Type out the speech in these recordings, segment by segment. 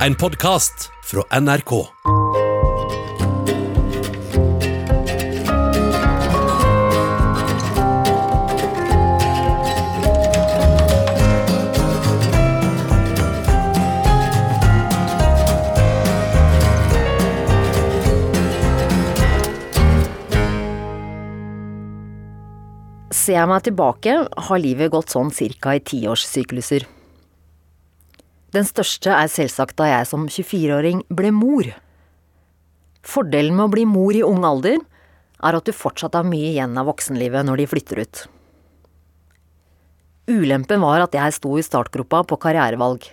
En podkast fra NRK. Ser jeg meg tilbake, har livet gått sånn cirka i tiårssykluser. Den største er selvsagt da jeg som 24-åring ble mor. Fordelen med å bli mor i ung alder er at du fortsatt har mye igjen av voksenlivet når de flytter ut. Ulempen var at jeg sto i startgropa på karrierevalg.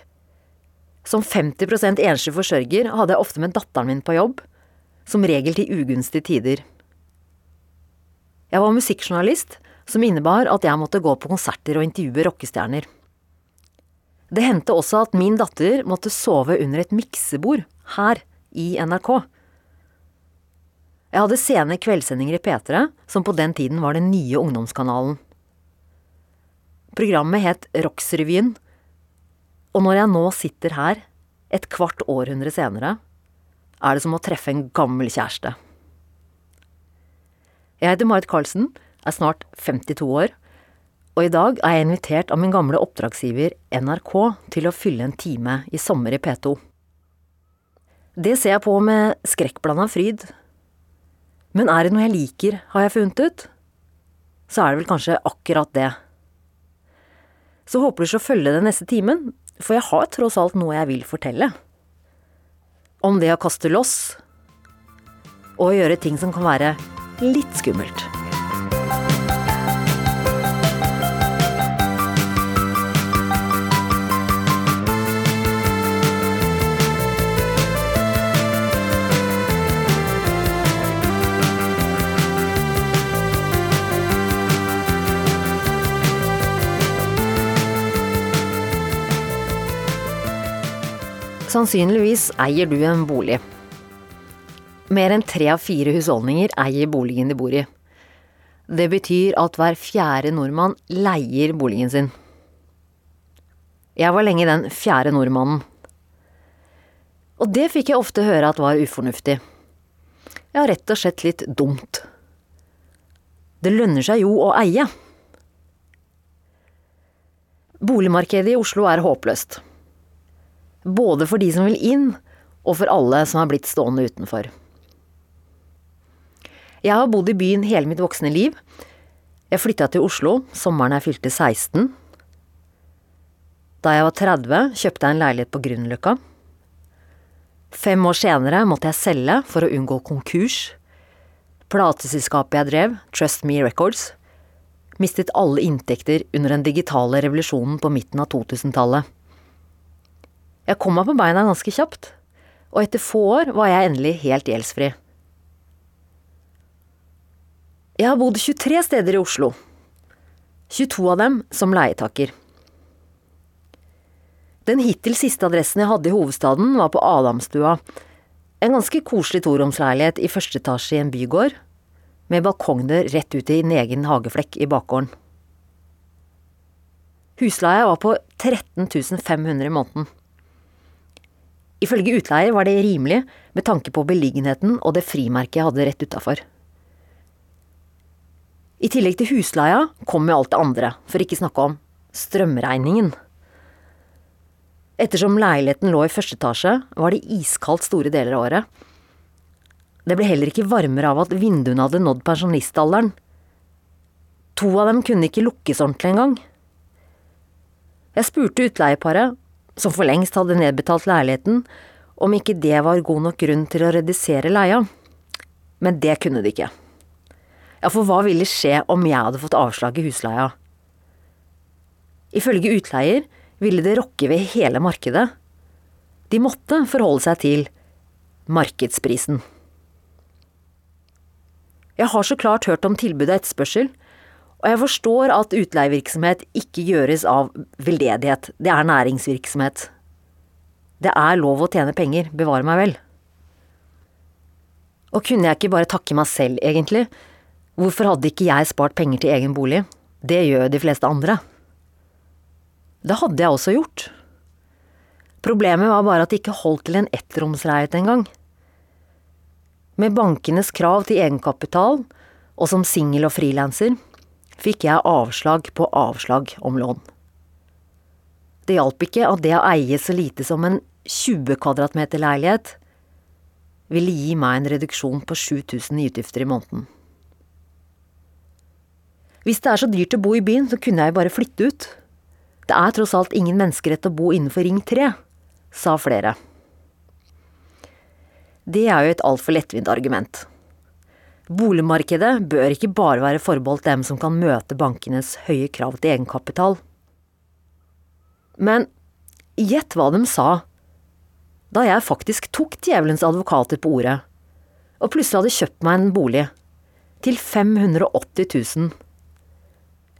Som 50 enslig forsørger hadde jeg ofte med datteren min på jobb, som regel til ugunstige tider. Jeg var musikkjournalist, som innebar at jeg måtte gå på konserter og intervjue rockestjerner. Det hendte også at min datter måtte sove under et miksebord her i NRK. Jeg hadde sene kveldssendinger i P3, som på den tiden var den nye ungdomskanalen. Programmet het Rocksrevyen, og når jeg nå sitter her, et kvart århundre senere, er det som å treffe en gammel kjæreste. Jeg heter Marit Karlsen, er snart 52 år, og i dag er jeg invitert av min gamle oppdragsgiver NRK til å fylle en time i sommer i P2. Det ser jeg på med skrekkblanda fryd. Men er det noe jeg liker, har jeg funnet ut, så er det vel kanskje akkurat det. Så håper du skal følge den neste timen, for jeg har tross alt noe jeg vil fortelle. Om det å kaste loss, og å gjøre ting som kan være litt skummelt. Sannsynligvis eier du en bolig. Mer enn tre av fire husholdninger eier boligen de bor i. Det betyr at hver fjerde nordmann leier boligen sin. Jeg var lenge den fjerde nordmannen. Og det fikk jeg ofte høre at var ufornuftig. Ja, rett og slett litt dumt. Det lønner seg jo å eie. Boligmarkedet i Oslo er håpløst. Både for de som vil inn, og for alle som har blitt stående utenfor. Jeg har bodd i byen hele mitt voksne liv. Jeg flytta til Oslo sommeren jeg fylte 16. Da jeg var 30, kjøpte jeg en leilighet på Grünerløkka. Fem år senere måtte jeg selge for å unngå konkurs. Plateselskapet jeg drev, Trust Me Records, mistet alle inntekter under den digitale revolusjonen på midten av 2000-tallet. Jeg kom meg på beina ganske kjapt, og etter få år var jeg endelig helt gjeldsfri. Jeg har bodd 23 steder i Oslo. 22 av dem som leietaker. Den hittil siste adressen jeg hadde i hovedstaden, var på Adamstua. En ganske koselig toromsleilighet i første etasje i en bygård, med balkongdør rett ut i en egen hageflekk i bakgården. Husleia var på 13 500 i måneden. Ifølge utleier var det rimelig med tanke på beliggenheten og det frimerket jeg hadde rett utafor. I tillegg til husleia kom jo alt det andre, for ikke snakke om strømregningen. Ettersom leiligheten lå i første etasje, var det iskaldt store deler av året. Det ble heller ikke varmere av at vinduene hadde nådd pensjonistalderen. To av dem kunne ikke lukkes ordentlig engang. Jeg spurte utleieparet som for lengst hadde nedbetalt leiligheten, om ikke det var god nok grunn til å redusere leia. Men det kunne de ikke. Ja, for hva ville skje om jeg hadde fått avslag i husleia? Ifølge utleier ville det rokke ved hele markedet. De måtte forholde seg til markedsprisen. Jeg har så klart hørt om tilbud og etterspørsel, og jeg forstår at utleievirksomhet ikke gjøres av veldedighet, det er næringsvirksomhet. Det er lov å tjene penger, bevare meg vel. Og kunne jeg ikke bare takke meg selv, egentlig? Hvorfor hadde ikke jeg spart penger til egen bolig? Det gjør de fleste andre. Det hadde jeg også gjort. Problemet var bare at det ikke holdt til en ettromsleilighet engang. Med bankenes krav til egenkapital, og som singel og frilanser, fikk jeg avslag på avslag om lån. Det hjalp ikke at det å eie så lite som en 20 kvadratmeter leilighet ville gi meg en reduksjon på 7000 i utgifter i måneden. Hvis det er så dyrt å bo i byen, så kunne jeg jo bare flytte ut. Det er tross alt ingen menneskerett å bo innenfor Ring 3, sa flere. Det er jo et altfor lettvint argument. Boligmarkedet bør ikke bare være forbeholdt dem som kan møte bankenes høye krav til egenkapital. Men gjett hva de sa da jeg faktisk tok djevelens advokater på ordet, og plutselig hadde kjøpt meg en bolig til 580 000,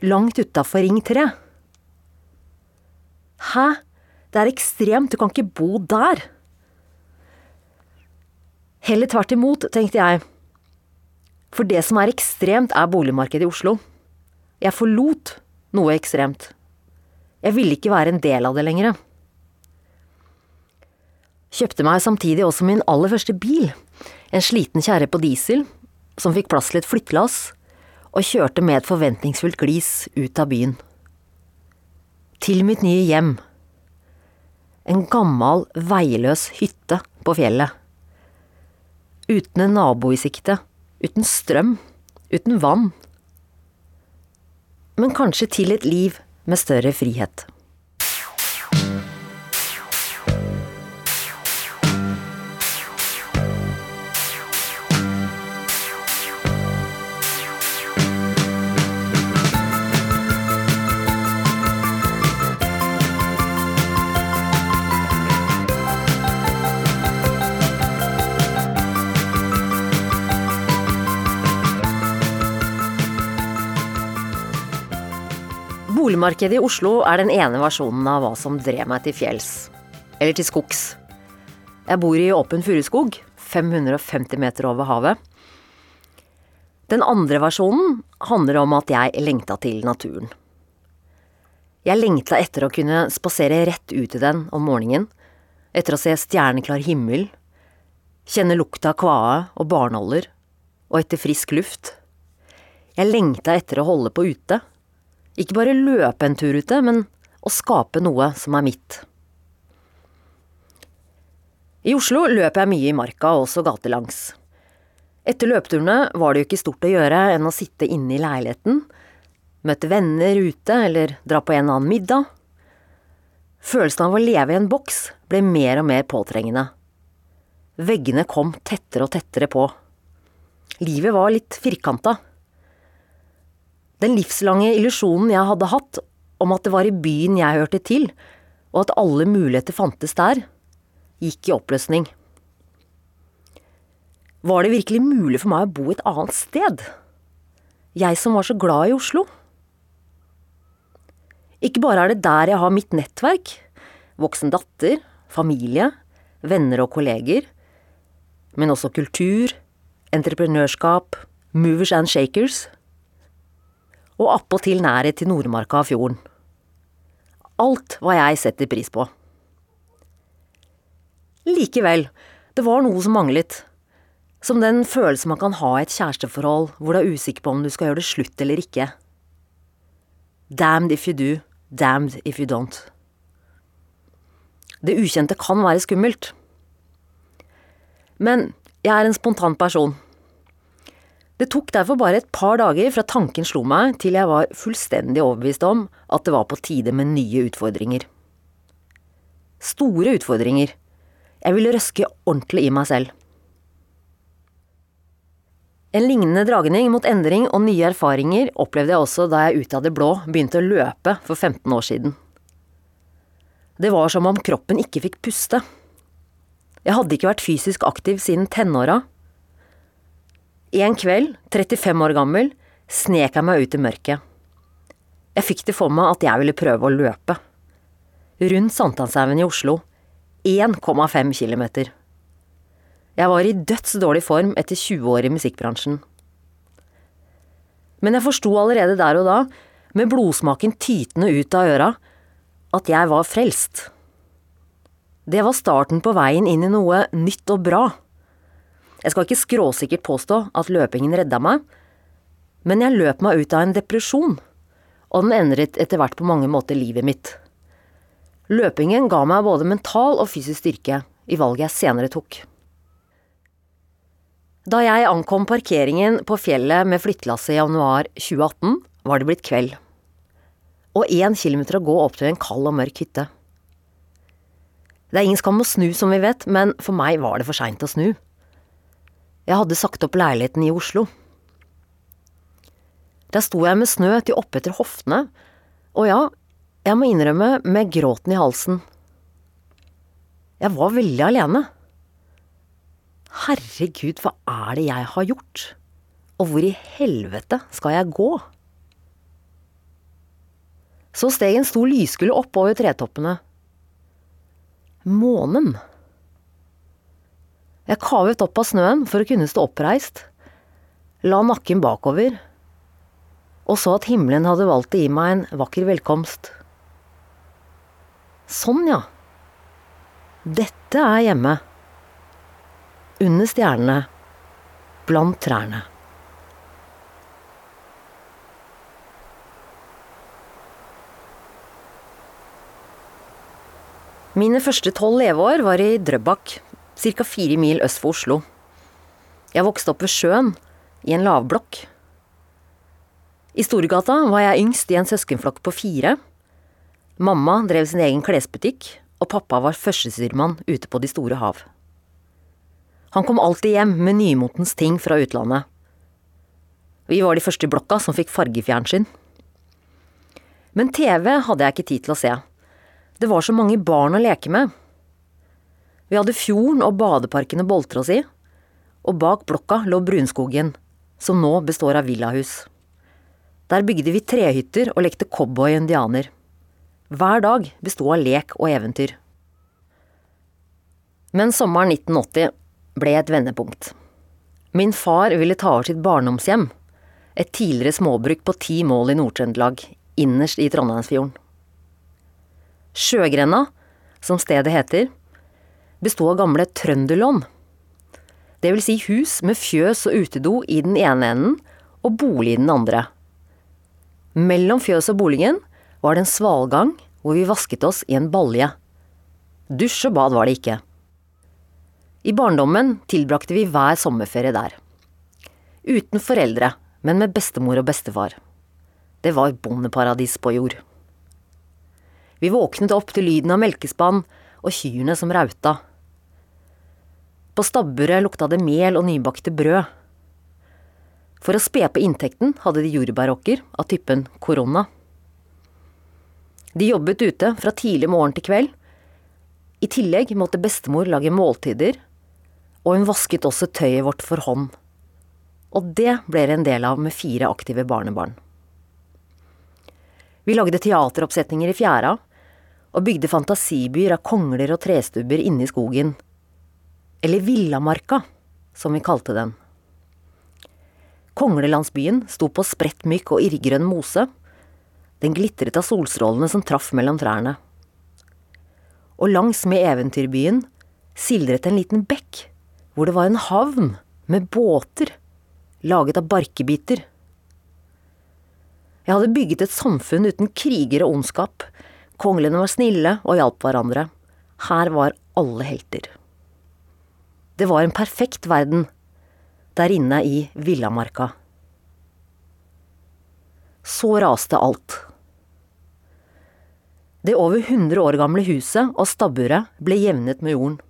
langt utafor Ring 3. Hæ? Det er ekstremt, du kan ikke bo der. Heller tvert imot, tenkte jeg. For det som er ekstremt, er boligmarkedet i Oslo. Jeg forlot noe ekstremt. Jeg ville ikke være en del av det lenger. Kjøpte meg samtidig også min aller første bil, en sliten kjerre på diesel, som fikk plass til et flyttelass, og kjørte med et forventningsfullt glis ut av byen. Til mitt nye hjem. En gammel, veiløs hytte på fjellet. Uten en nabo i sikte, uten strøm, uten vann. Men kanskje til et liv med større frihet. Boligmarkedet i Oslo er den ene versjonen av hva som drev meg til fjells. Eller til skogs. Jeg bor i åpen furuskog, 550 meter over havet. Den andre versjonen handler om at jeg lengta til naturen. Jeg lengta etter å kunne spasere rett ut i den om morgenen, etter å se stjerneklar himmel, kjenne lukta av kvae og barnåler, og etter frisk luft. Jeg lengta etter å holde på ute ikke bare løpe en tur ute, men å skape noe som er mitt. I Oslo løper jeg mye i marka, og også gatelangs. Etter løpeturene var det jo ikke stort å gjøre enn å sitte inne i leiligheten, møte venner ute eller dra på en annen middag. Følelsen av å leve i en boks ble mer og mer påtrengende. Veggene kom tettere og tettere på. Livet var litt firkanta. Den livslange illusjonen jeg hadde hatt om at det var i byen jeg hørte til, og at alle muligheter fantes der, gikk i oppløsning. Var det virkelig mulig for meg å bo et annet sted? Jeg som var så glad i Oslo? Ikke bare er det der jeg har mitt nettverk, voksen datter, familie, venner og kolleger, men også kultur, entreprenørskap, movers and shakers og appåtil nærhet til Nordmarka av fjorden. Alt hva jeg setter pris på. Likevel, det var noe som manglet. Som den følelsen man kan ha i et kjæresteforhold hvor du er usikker på om du skal gjøre det slutt eller ikke. Damned if you do, damned if you don't. Det ukjente kan være skummelt. Men jeg er en spontan person. Det tok derfor bare et par dager fra tanken slo meg til jeg var fullstendig overbevist om at det var på tide med nye utfordringer. Store utfordringer. Jeg ville røske ordentlig i meg selv. En lignende dragning mot endring og nye erfaringer opplevde jeg også da jeg ut av det blå begynte å løpe for 15 år siden. Det var som om kroppen ikke fikk puste. Jeg hadde ikke vært fysisk aktiv siden tenåra, en kveld, 35 år gammel, snek jeg meg ut i mørket. Jeg fikk det for meg at jeg ville prøve å løpe. Rundt Sankthanshaugen i Oslo. 1,5 km. Jeg var i dødsdårlig form etter 20 år i musikkbransjen. Men jeg forsto allerede der og da, med blodsmaken tytende ut av øra, at jeg var frelst. Det var starten på veien inn i noe nytt og bra. Jeg skal ikke skråsikkert påstå at løpingen redda meg, men jeg løp meg ut av en depresjon, og den endret etter hvert på mange måter livet mitt. Løpingen ga meg både mental og fysisk styrke i valget jeg senere tok. Da jeg ankom parkeringen på fjellet med flyttelasset i januar 2018, var det blitt kveld. Og én kilometer å gå opp til en kald og mørk hytte. Det er ingen skam å snu, som vi vet, men for meg var det for seint å snu. Jeg hadde sagt opp leiligheten i Oslo. Der sto jeg med snø til oppetter hoftene, og ja, jeg må innrømme, med gråten i halsen. Jeg var veldig alene. Herregud, hva er det jeg har gjort? Og hvor i helvete skal jeg gå? Så steg en stor lyskule oppover tretoppene. Månen. Jeg kavet opp av snøen for å kunne stå oppreist, la nakken bakover, og så at himmelen hadde valgt å gi meg en vakker velkomst. Sånn, ja. Dette er hjemme under stjernene, blant trærne. Mine første tolv leveår var i Drøbak, ca. fire mil øst for Oslo. Jeg vokste opp ved sjøen, i en lavblokk. I Storgata var jeg yngst i en søskenflokk på fire. Mamma drev sin egen klesbutikk, og pappa var førstestyrmann ute på de store hav. Han kom alltid hjem med nymotens ting fra utlandet. Vi var de første i blokka som fikk fargefjernsyn. Men TV hadde jeg ikke tid til å se. Det var så mange barn å leke med. Vi hadde fjorden og badeparken å boltre oss i, og bak blokka lå Brunskogen, som nå består av villahus. Der bygde vi trehytter og lekte cowboy og indianer. Hver dag besto av lek og eventyr. Men sommeren 1980 ble et vendepunkt. Min far ville ta over sitt barndomshjem, et tidligere småbruk på ti mål i Nord-Trøndelag, innerst i Trondheimsfjorden. Sjøgrenda, som stedet heter, bestod av gamle trønderlån. Det vil si hus med fjøs og utedo i den ene enden og bolig i den andre. Mellom fjøs og boligen var det en svalgang hvor vi vasket oss i en balje. Dusj og bad var det ikke. I barndommen tilbrakte vi hver sommerferie der. Uten foreldre, men med bestemor og bestefar. Det var bondeparadis på jord. Vi våknet opp til lyden av melkespann og kyrne som rauta. På stabburet lukta det mel og nybakte brød. For å spe på inntekten hadde de jordbæråker av typen korona. De jobbet ute fra tidlig morgen til kveld. I tillegg måtte bestemor lage måltider og hun vasket også tøyet vårt for hånd. Og det ble det en del av med fire aktive barnebarn. Vi lagde teateroppsetninger i fjæra, og bygde fantasibyer av kongler og trestubber inne i skogen. Eller Villamarka, som vi kalte den. Konglelandsbyen sto på sprettmykk og irrgrønn mose. Den glitret av solstrålene som traff mellom trærne. Og langs med eventyrbyen sildret en liten bekk hvor det var en havn med båter laget av barkebiter. Jeg hadde bygget et samfunn uten kriger og ondskap. Konglene var snille og hjalp hverandre. Her var alle helter. Det var en perfekt verden der inne i villamarka. Så raste alt. Det over 100 år gamle huset og stabburet ble jevnet med jorden.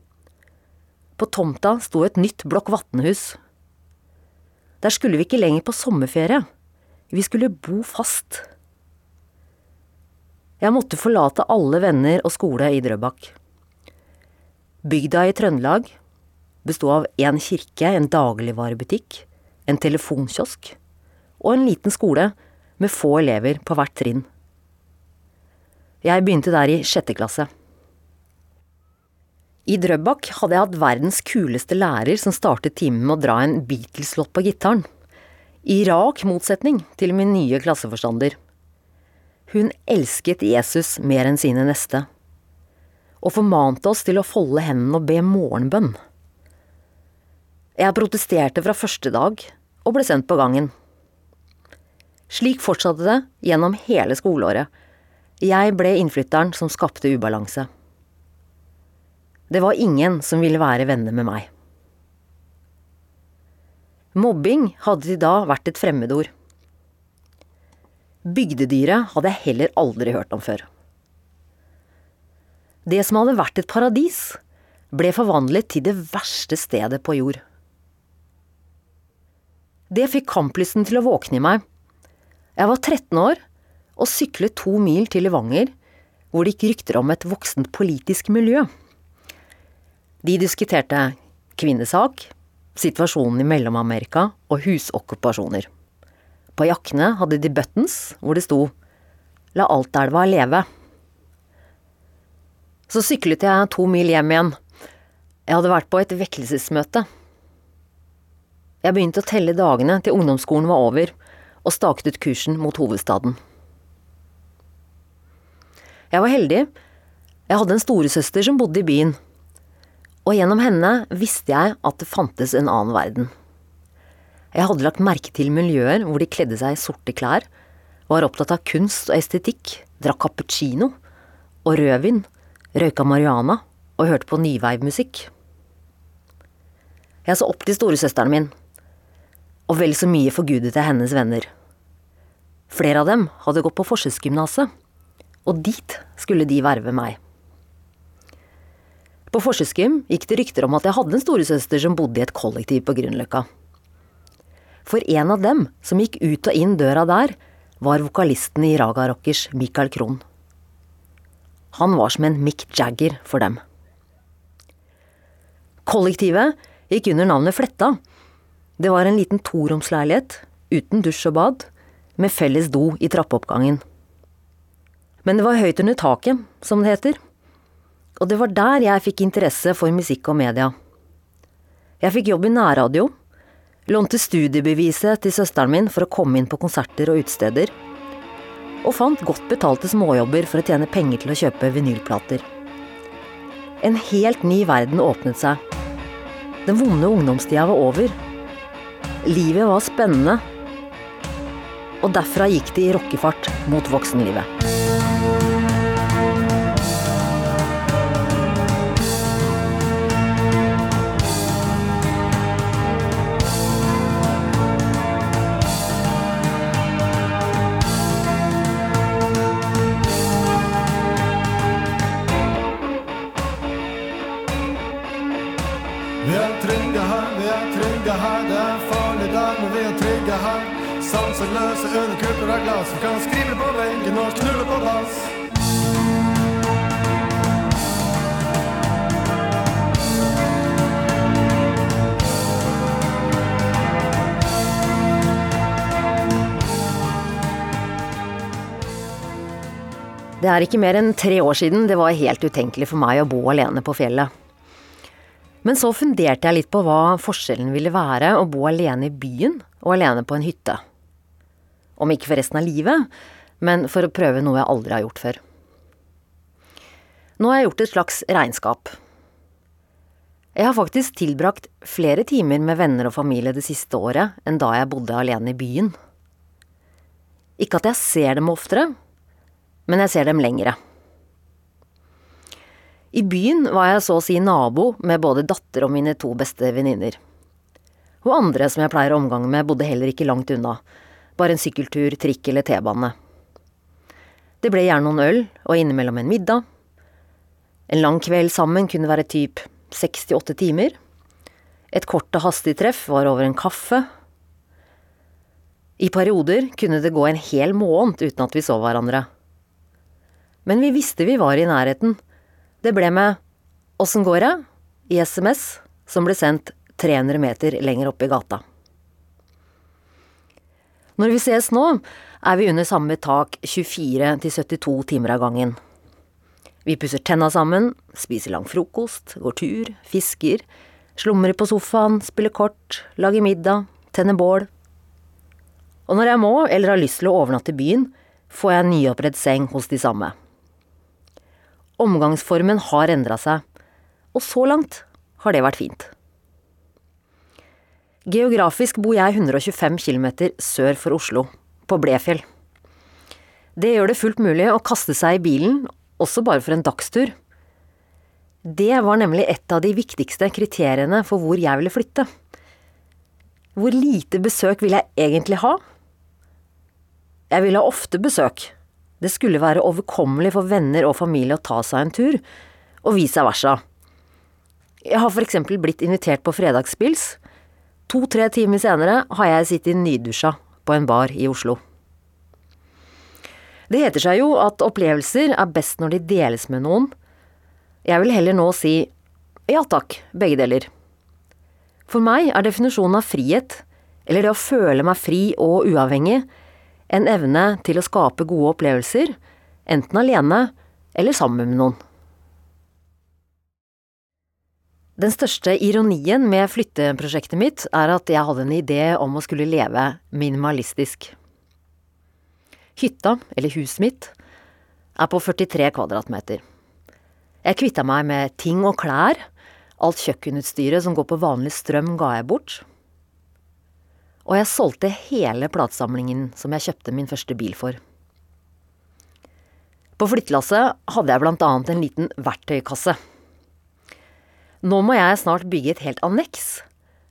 På tomta sto et nytt blokk vatnhus. Der skulle vi ikke lenger på sommerferie. Vi skulle bo fast. Jeg måtte forlate alle venner og skole i Drøbak. Bygda i Trøndelag bestod av en kirke, en dagligvarebutikk, en telefonkiosk og en liten skole med få elever på hvert trinn. Jeg begynte der i sjette klasse. I Drøbak hadde jeg hatt verdens kuleste lærer som startet timen med å dra en Beatles-låt på gitaren. I rak motsetning til min nye klasseforstander. Hun elsket Jesus mer enn sine neste. og formante oss til å folde hendene og be morgenbønn. Jeg protesterte fra første dag og ble sendt på gangen. Slik fortsatte det gjennom hele skoleåret. Jeg ble innflytteren som skapte ubalanse. Det var ingen som ville være venner med meg. Mobbing hadde til da vært et fremmedord. Bygdedyret hadde jeg heller aldri hørt om før. Det som hadde vært et paradis, ble forvandlet til det verste stedet på jord. Det fikk kamplysten til å våkne i meg. Jeg var 13 år og syklet to mil til Levanger, hvor det gikk rykter om et voksent politisk miljø. De diskuterte kvinnesak, situasjonen i Mellom-Amerika og husokkupasjoner. På jakkene hadde de buttons hvor det sto La Altelva leve. Så syklet jeg to mil hjem igjen. Jeg hadde vært på et vekkelsesmøte. Jeg begynte å telle dagene til ungdomsskolen var over, og staket ut kursen mot hovedstaden. Jeg var heldig. Jeg hadde en storesøster som bodde i byen. Og gjennom henne visste jeg at det fantes en annen verden. Jeg hadde lagt merke til miljøer hvor de kledde seg i sorte klær, var opptatt av kunst og estetikk, drakk cappuccino og rødvin, røyka marihuana og hørte på nyveivmusikk. Jeg så opp til storesøsteren min, og vel så mye forgudet jeg hennes venner. Flere av dem hadde gått på Forsøksgymnaset, og dit skulle de verve meg. På Forsøksgym gikk det rykter om at jeg hadde en storesøster som bodde i et kollektiv på Grünerløkka. For en av dem som gikk ut og inn døra der, var vokalisten i Raga Rockers Michael Krohn. Han var som en Mick Jagger for dem. Kollektivet gikk under navnet Fletta. Det var en liten toromsleilighet uten dusj og bad, med felles do i trappeoppgangen. Men det var høyt under taket, som det heter. Og det var der jeg fikk interesse for musikk og media. Jeg fikk jobb i nærradio, lånte studiebeviset til søsteren min for å komme inn på konserter og utesteder, og fant godt betalte småjobber for å tjene penger til å kjøpe vinylplater. En helt ny verden åpnet seg. Den vonde ungdomstida var over. Livet var spennende. Og derfra gikk det i rockefart mot voksenlivet. Sanseløse under kupler av glass. Vi kan skrive på veggen og knulle på dass. Det er ikke mer enn tre år siden det var helt utenkelig for meg å bo alene på fjellet. Men så funderte jeg litt på hva forskjellen ville være å bo alene i byen og alene på en hytte. Om ikke for resten av livet, men for å prøve noe jeg aldri har gjort før. Nå har jeg gjort et slags regnskap. Jeg har faktisk tilbrakt flere timer med venner og familie det siste året enn da jeg bodde alene i byen. Ikke at jeg ser dem oftere, men jeg ser dem lengre. I byen var jeg så å si nabo med både datter og mine to beste venninner. Og andre som jeg pleier å omgange med, bodde heller ikke langt unna, bare en sykkeltur, trikk eller T-bane. Det ble gjerne noen øl, og innimellom en middag. En lang kveld sammen kunne være typ seks til åtte timer. Et kort og hastig treff var over en kaffe. I perioder kunne det gå en hel måned uten at vi så hverandre. Men vi visste vi var i nærheten. Det ble med Åssen går det? i SMS, som ble sendt 300 meter lenger opp i gata. Når vi ses nå, er vi under samme tak 24 til 72 timer av gangen. Vi pusser tenna sammen, spiser lang frokost, går tur, fisker, slumrer på sofaen, spiller kort, lager middag, tenner bål. Og når jeg må, eller har lyst til å overnatte i byen, får jeg en nyoppredd seng hos de samme. Omgangsformen har endra seg, og så langt har det vært fint. Geografisk bor jeg 125 km sør for Oslo, på Blefjell. Det gjør det fullt mulig å kaste seg i bilen, også bare for en dagstur. Det var nemlig et av de viktigste kriteriene for hvor jeg ville flytte. Hvor lite besøk vil jeg egentlig ha? Jeg vil ha ofte besøk. Det skulle være overkommelig for venner og familie å ta seg en tur, og vice versa. Jeg har for eksempel blitt invitert på fredagspils. To–tre timer senere har jeg sittet nydusja på en bar i Oslo. Det heter seg jo at opplevelser er best når de deles med noen. Jeg vil heller nå si ja takk, begge deler. For meg er definisjonen av frihet, eller det å føle meg fri og uavhengig, en evne til å skape gode opplevelser, enten alene eller sammen med noen. Den største ironien med flytteprosjektet mitt er at jeg hadde en idé om å skulle leve minimalistisk. Hytta, eller huset mitt, er på 43 kvadratmeter. Jeg kvitta meg med ting og klær. Alt kjøkkenutstyret som går på vanlig strøm, ga jeg bort. Og jeg solgte hele platesamlingen som jeg kjøpte min første bil for. På flyttelasset hadde jeg blant annet en liten verktøykasse nå må jeg snart bygge et helt anneks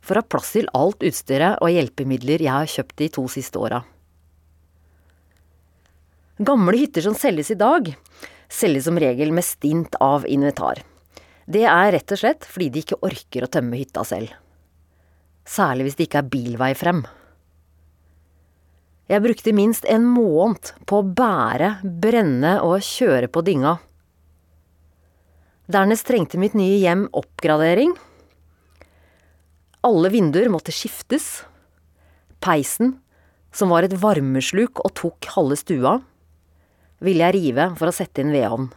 for å ha plass til alt utstyret og hjelpemidler jeg har kjøpt de to siste åra. Gamle hytter som selges i dag, selges som regel med stint av inventar. Det er rett og slett fordi de ikke orker å tømme hytta selv. Særlig hvis det ikke er bilvei frem. Jeg brukte minst en måned på å bære, brenne og kjøre på dynga Dernest trengte mitt nye hjem oppgradering. Alle vinduer måtte skiftes. Peisen, som var et varmesluk og tok halve stua, ville jeg rive for å sette inn vedovn.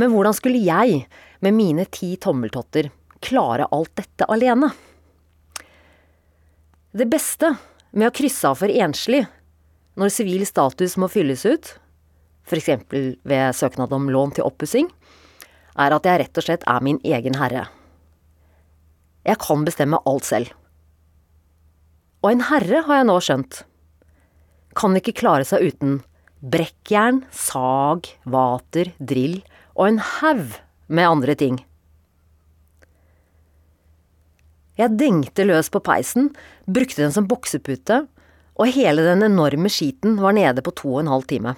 Men hvordan skulle jeg, med mine ti tommeltotter, klare alt dette alene? Det beste med å krysse av for enslig når sivil status må fylles ut, f.eks. ved søknad om lån til oppussing, er at jeg rett og slett er min egen herre. Jeg kan bestemme alt selv. Og en herre, har jeg nå skjønt, kan ikke klare seg uten brekkjern, sag, vater, drill og en haug med andre ting. Jeg dengte løs på peisen, brukte den som boksepute, og hele den enorme skiten var nede på to og en halv time.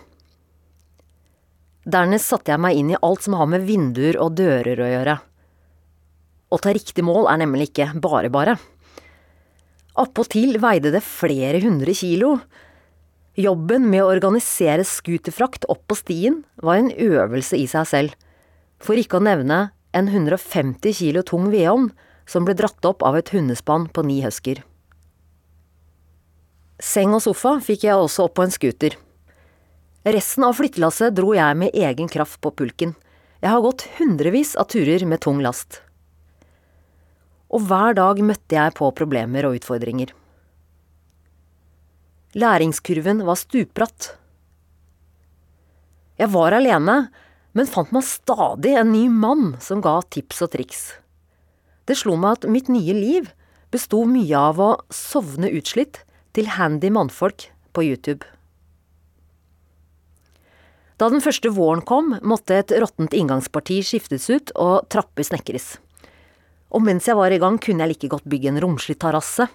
Dernest satte jeg meg inn i alt som har med vinduer og dører å gjøre. Å ta riktig mål er nemlig ikke bare bare. Appåtil veide det flere hundre kilo. Jobben med å organisere scooterfrakt opp på stien var en øvelse i seg selv, for ikke å nevne en 150 kilo tung vedovn som ble dratt opp av et hundespann på ni husker. Seng og sofa fikk jeg også opp på en scooter. Resten av flyttelasset dro jeg med egen kraft på pulken. Jeg har gått hundrevis av turer med tung last. Og hver dag møtte jeg på problemer og utfordringer. Læringskurven var stupbratt. Jeg var alene, men fant meg stadig en ny mann som ga tips og triks. Det slo meg at mitt nye liv besto mye av å sovne utslitt til handy mannfolk på YouTube. Da den første våren kom, måtte et råttent inngangsparti skiftes ut og trapper snekres. Og mens jeg var i gang, kunne jeg like godt bygge en romslig terrasse.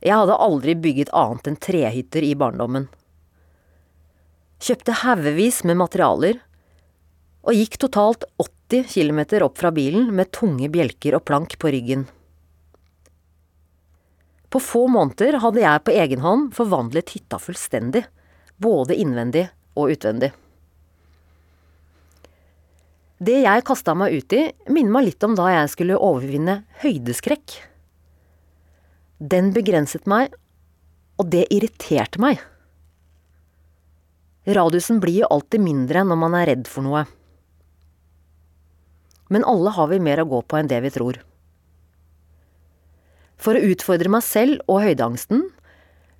Jeg hadde aldri bygget annet enn trehytter i barndommen. Kjøpte haugevis med materialer, og gikk totalt 80 km opp fra bilen med tunge bjelker og plank på ryggen. På få måneder hadde jeg på egen hånd forvandlet hytta fullstendig, både innvendig og utvendig. Det jeg kasta meg ut i, minner meg litt om da jeg skulle overvinne høydeskrekk. Den begrenset meg, og det irriterte meg. Radiusen blir jo alltid mindre når man er redd for noe. Men alle har vi mer å gå på enn det vi tror. For å utfordre meg selv og høydeangsten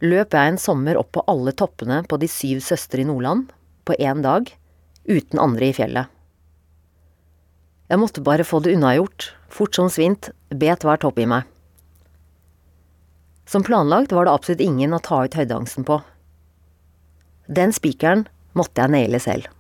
løp jeg en sommer opp på alle toppene på De syv søstre i Nordland på én dag uten andre i fjellet. Jeg måtte bare få det unnagjort, fort som svint, bet hver topp i meg. Som planlagt var det absolutt ingen å ta ut høydeangsten på. Den spikeren måtte jeg naile selv.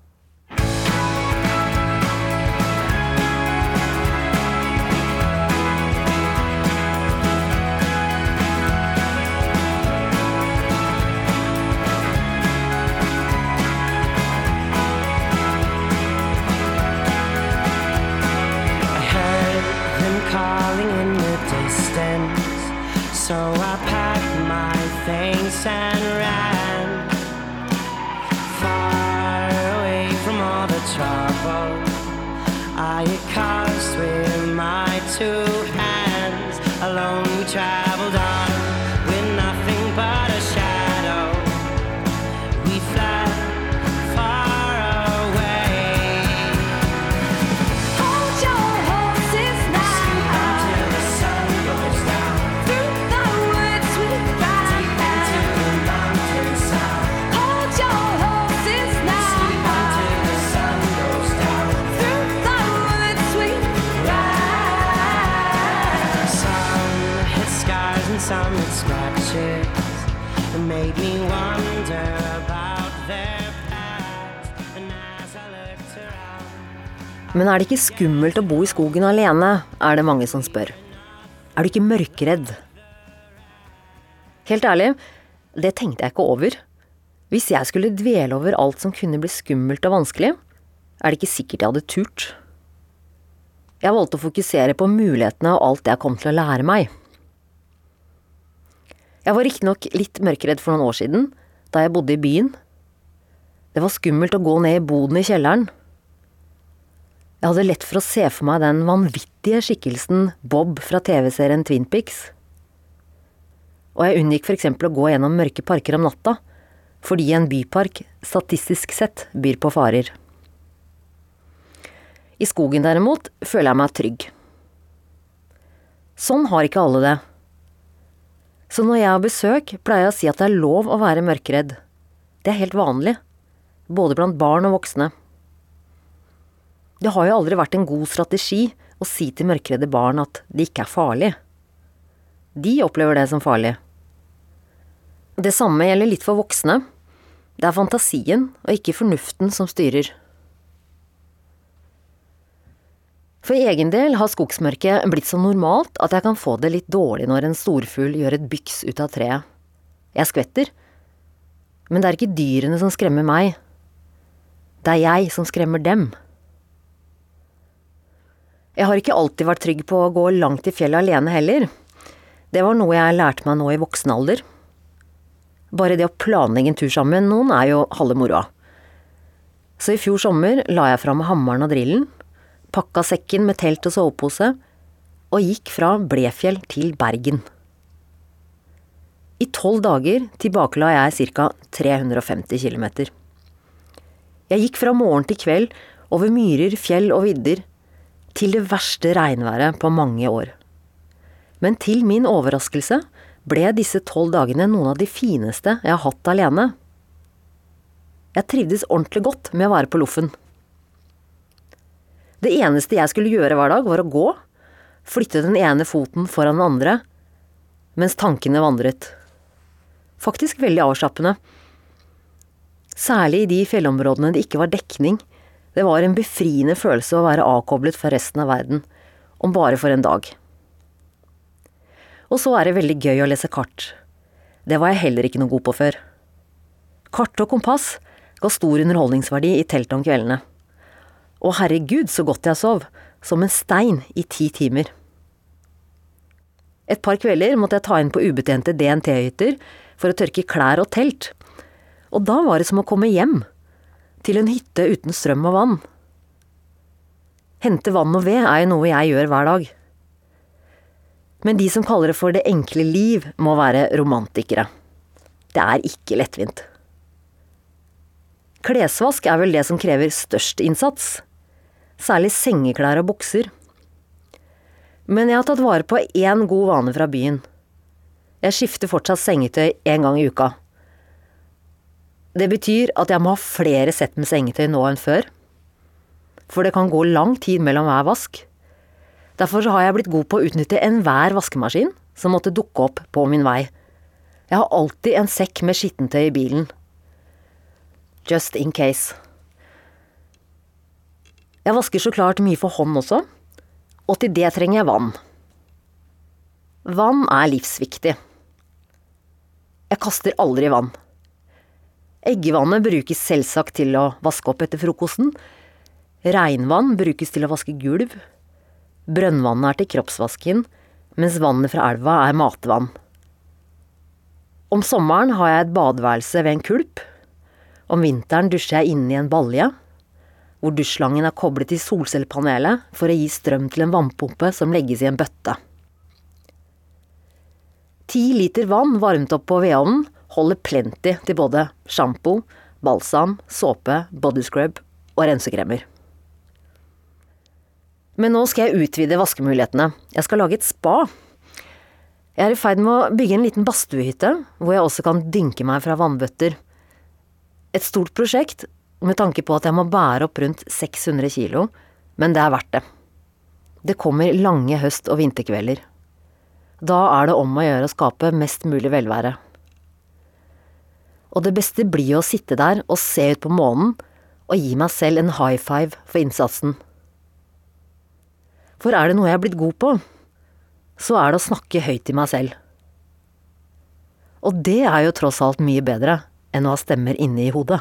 Men er det ikke skummelt å bo i skogen alene, er det mange som spør. Er du ikke mørkredd? Helt ærlig, det tenkte jeg ikke over. Hvis jeg skulle dvele over alt som kunne bli skummelt og vanskelig, er det ikke sikkert jeg hadde turt. Jeg valgte å fokusere på mulighetene og alt jeg kom til å lære meg. Jeg var riktignok litt mørkredd for noen år siden, da jeg bodde i byen. Det var skummelt å gå ned i boden i kjelleren. Jeg hadde lett for å se for meg den vanvittige skikkelsen Bob fra TV-serien Twin Pics. Og jeg unngikk eksempel å gå gjennom mørke parker om natta, fordi en bypark statistisk sett byr på farer. I skogen derimot føler jeg meg trygg. Sånn har ikke alle det. Så når jeg har besøk, pleier jeg å si at det er lov å være mørkredd. Det er helt vanlig, både blant barn og voksne. Det har jo aldri vært en god strategi å si til mørkredde barn at det ikke er farlig. De opplever det som farlig. Det samme gjelder litt for voksne. Det er fantasien og ikke fornuften som styrer. For egen del har skogsmørket blitt så normalt at jeg kan få det litt dårlig når en storfugl gjør et byks ut av treet. Jeg skvetter. Men det er ikke dyrene som skremmer meg. Det er jeg som skremmer dem. Jeg har ikke alltid vært trygg på å gå langt i fjellet alene heller. Det var noe jeg lærte meg nå i voksen alder. Bare det å planlegge en tur sammen med noen er jo halve moroa. Så i fjor sommer la jeg fram hammeren og drillen, pakka sekken med telt og sovepose, og gikk fra Blefjell til Bergen. I tolv dager tilbakela jeg ca. 350 km. Jeg gikk fra morgen til kveld over myrer, fjell og vidder, til det verste regnværet på mange år. Men til min overraskelse ble disse tolv dagene noen av de fineste jeg har hatt alene. Jeg trivdes ordentlig godt med å være på loffen. Det eneste jeg skulle gjøre hver dag, var å gå, flytte den ene foten foran den andre, mens tankene vandret. Faktisk veldig avslappende. Særlig i de fjellområdene det ikke var dekning. Det var en befriende følelse å være avkoblet fra resten av verden, om bare for en dag. Og så er det veldig gøy å lese kart. Det var jeg heller ikke noe god på før. Kart og kompass ga stor underholdningsverdi i teltet om kveldene. Og herregud, så godt jeg sov, som en stein i ti timer. Et par kvelder måtte jeg ta inn på ubetjente DNT-hytter for å tørke klær og telt. Og da var det som å komme hjem, til en hytte uten strøm og vann. Hente vann og ved er jo noe jeg gjør hver dag. Men de som kaller det for det enkle liv, må være romantikere. Det er ikke lettvint. Klesvask er vel det som krever størst innsats. Særlig sengeklær og bukser. Men jeg har tatt vare på én god vane fra byen. Jeg skifter fortsatt sengetøy én gang i uka. Det betyr at jeg må ha flere sett med sengetøy nå enn før. for det kan gå lang tid mellom hver vask. Derfor har jeg blitt god på å utnytte enhver vaskemaskin som måtte dukke opp på min vei. Jeg har alltid en sekk med skittentøy i bilen. Just in case. Jeg vasker så klart mye for hånd også, og til det trenger jeg vann. Vann er livsviktig. Jeg kaster aldri vann. Eggevannet brukes selvsagt til å vaske opp etter frokosten. Regnvann brukes til å vaske gulv. Brønnvannet er til kroppsvasken, mens vannet fra elva er matvann. Om sommeren har jeg et badeværelse ved en kulp. Om vinteren dusjer jeg inne i en balje, hvor dusjslangen er koblet til solcellepanelet for å gi strøm til en vannpumpe som legges i en bøtte. Ti liter vann varmet opp på vedovnen holder plenty til både sjampo, balsam, såpe, bodyscrub og rensekremer. Men nå skal jeg utvide vaskemulighetene. Jeg skal lage et spa. Jeg er i ferd med å bygge en liten badstuehytte, hvor jeg også kan dynke meg fra vannbøtter. Et stort prosjekt, med tanke på at jeg må bære opp rundt 600 kilo, men det er verdt det. Det kommer lange høst- og vinterkvelder. Da er det om å gjøre å skape mest mulig velvære. Og det beste blir å sitte der og se ut på månen og gi meg selv en high five for innsatsen. For er det noe jeg er blitt god på, så er det å snakke høyt til meg selv. Og det er jo tross alt mye bedre enn å ha stemmer inne i hodet.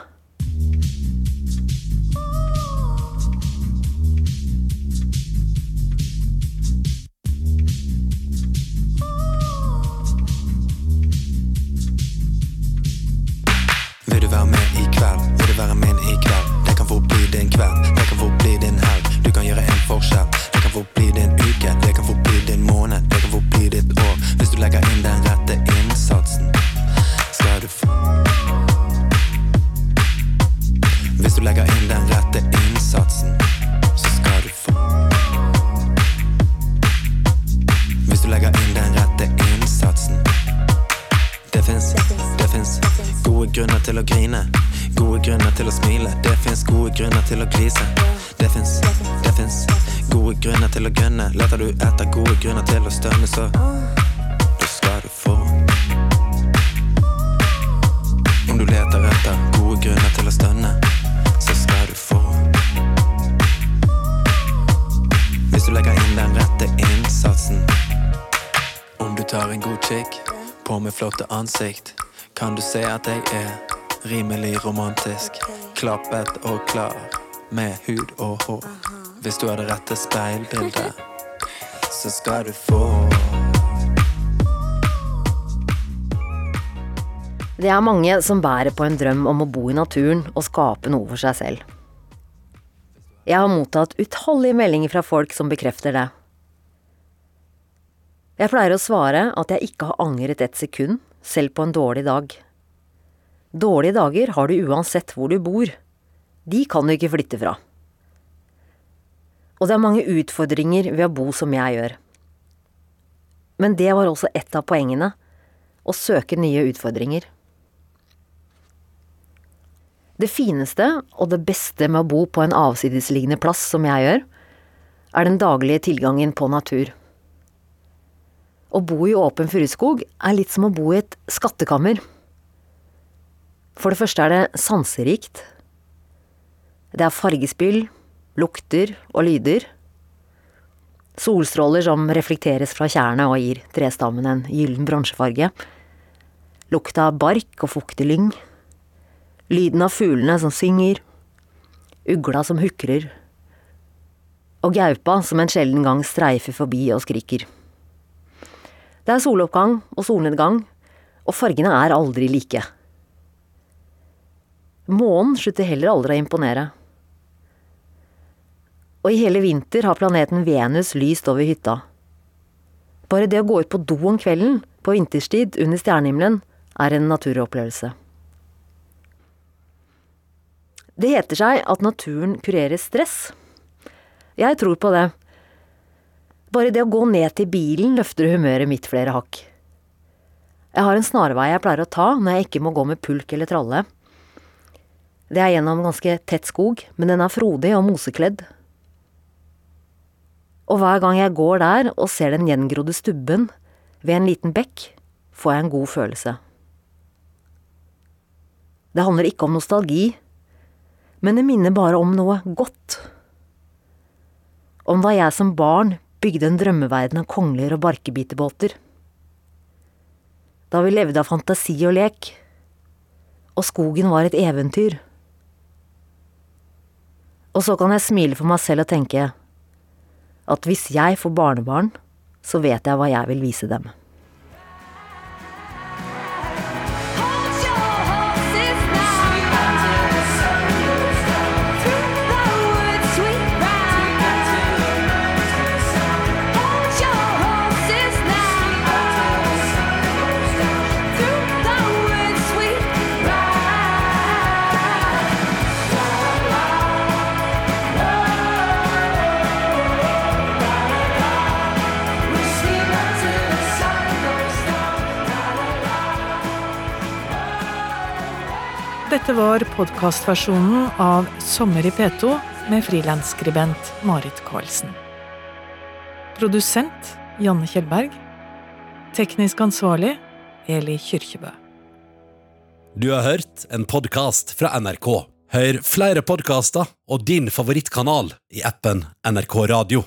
Klappet og klar, med hud og hår. Hvis du har det rette speilbildet, så skal du få. Det er mange som bærer på en drøm om å bo i naturen og skape noe for seg selv. Jeg har mottatt utallige meldinger fra folk som bekrefter det. Jeg pleier å svare at jeg ikke har angret et sekund, selv på en dårlig dag. Dårlige dager har du uansett hvor du bor. De kan du ikke flytte fra. Og det er mange utfordringer ved å bo som jeg gjør. Men det var også et av poengene, å søke nye utfordringer. Det fineste og det beste med å bo på en avsidesliggende plass som jeg gjør, er den daglige tilgangen på natur. Å bo i åpen furuskog er litt som å bo i et skattekammer. For det første er det sanserikt. Det er fargespill, lukter og lyder. Solstråler som reflekteres fra tjærene og gir trestammen en gyllen bronsefarge. Lukta av bark og fuktig lyng. Lyden av fuglene som synger. Ugla som hukrer. Og gaupa som en sjelden gang streifer forbi og skriker. Det er soloppgang og solnedgang, og fargene er aldri like. Månen slutter heller aldri å imponere. Og i hele vinter har planeten Venus lyst over hytta. Bare det å gå ut på do om kvelden, på vinterstid, under stjernehimmelen, er en naturopplevelse. Det heter seg at naturen kurerer stress. Jeg tror på det. Bare det å gå ned til bilen løfter humøret mitt flere hakk. Jeg har en snarvei jeg pleier å ta når jeg ikke må gå med pulk eller tralle. Det er gjennom ganske tett skog, men den er frodig og mosekledd, Og hver gang jeg går der og ser den gjengrodde stubben ved en liten bekk, får jeg en god følelse. Det handler ikke om nostalgi, men det minner bare om noe godt. Om da jeg som barn bygde en drømmeverden av kongler og barkebiterbåter. Da vi levde av fantasi og lek, og skogen var et eventyr. Og så kan jeg smile for meg selv og tenke at hvis jeg får barnebarn, så vet jeg hva jeg vil vise dem. Dette var podkastversjonen av Sommer i P2 med frilansskribent Marit Karlsen. Produsent Janne Kjellberg. Teknisk ansvarlig Eli Kyrkjebø. Du har hørt en podkast fra NRK. Hør flere podkaster og din favorittkanal i appen NRK Radio.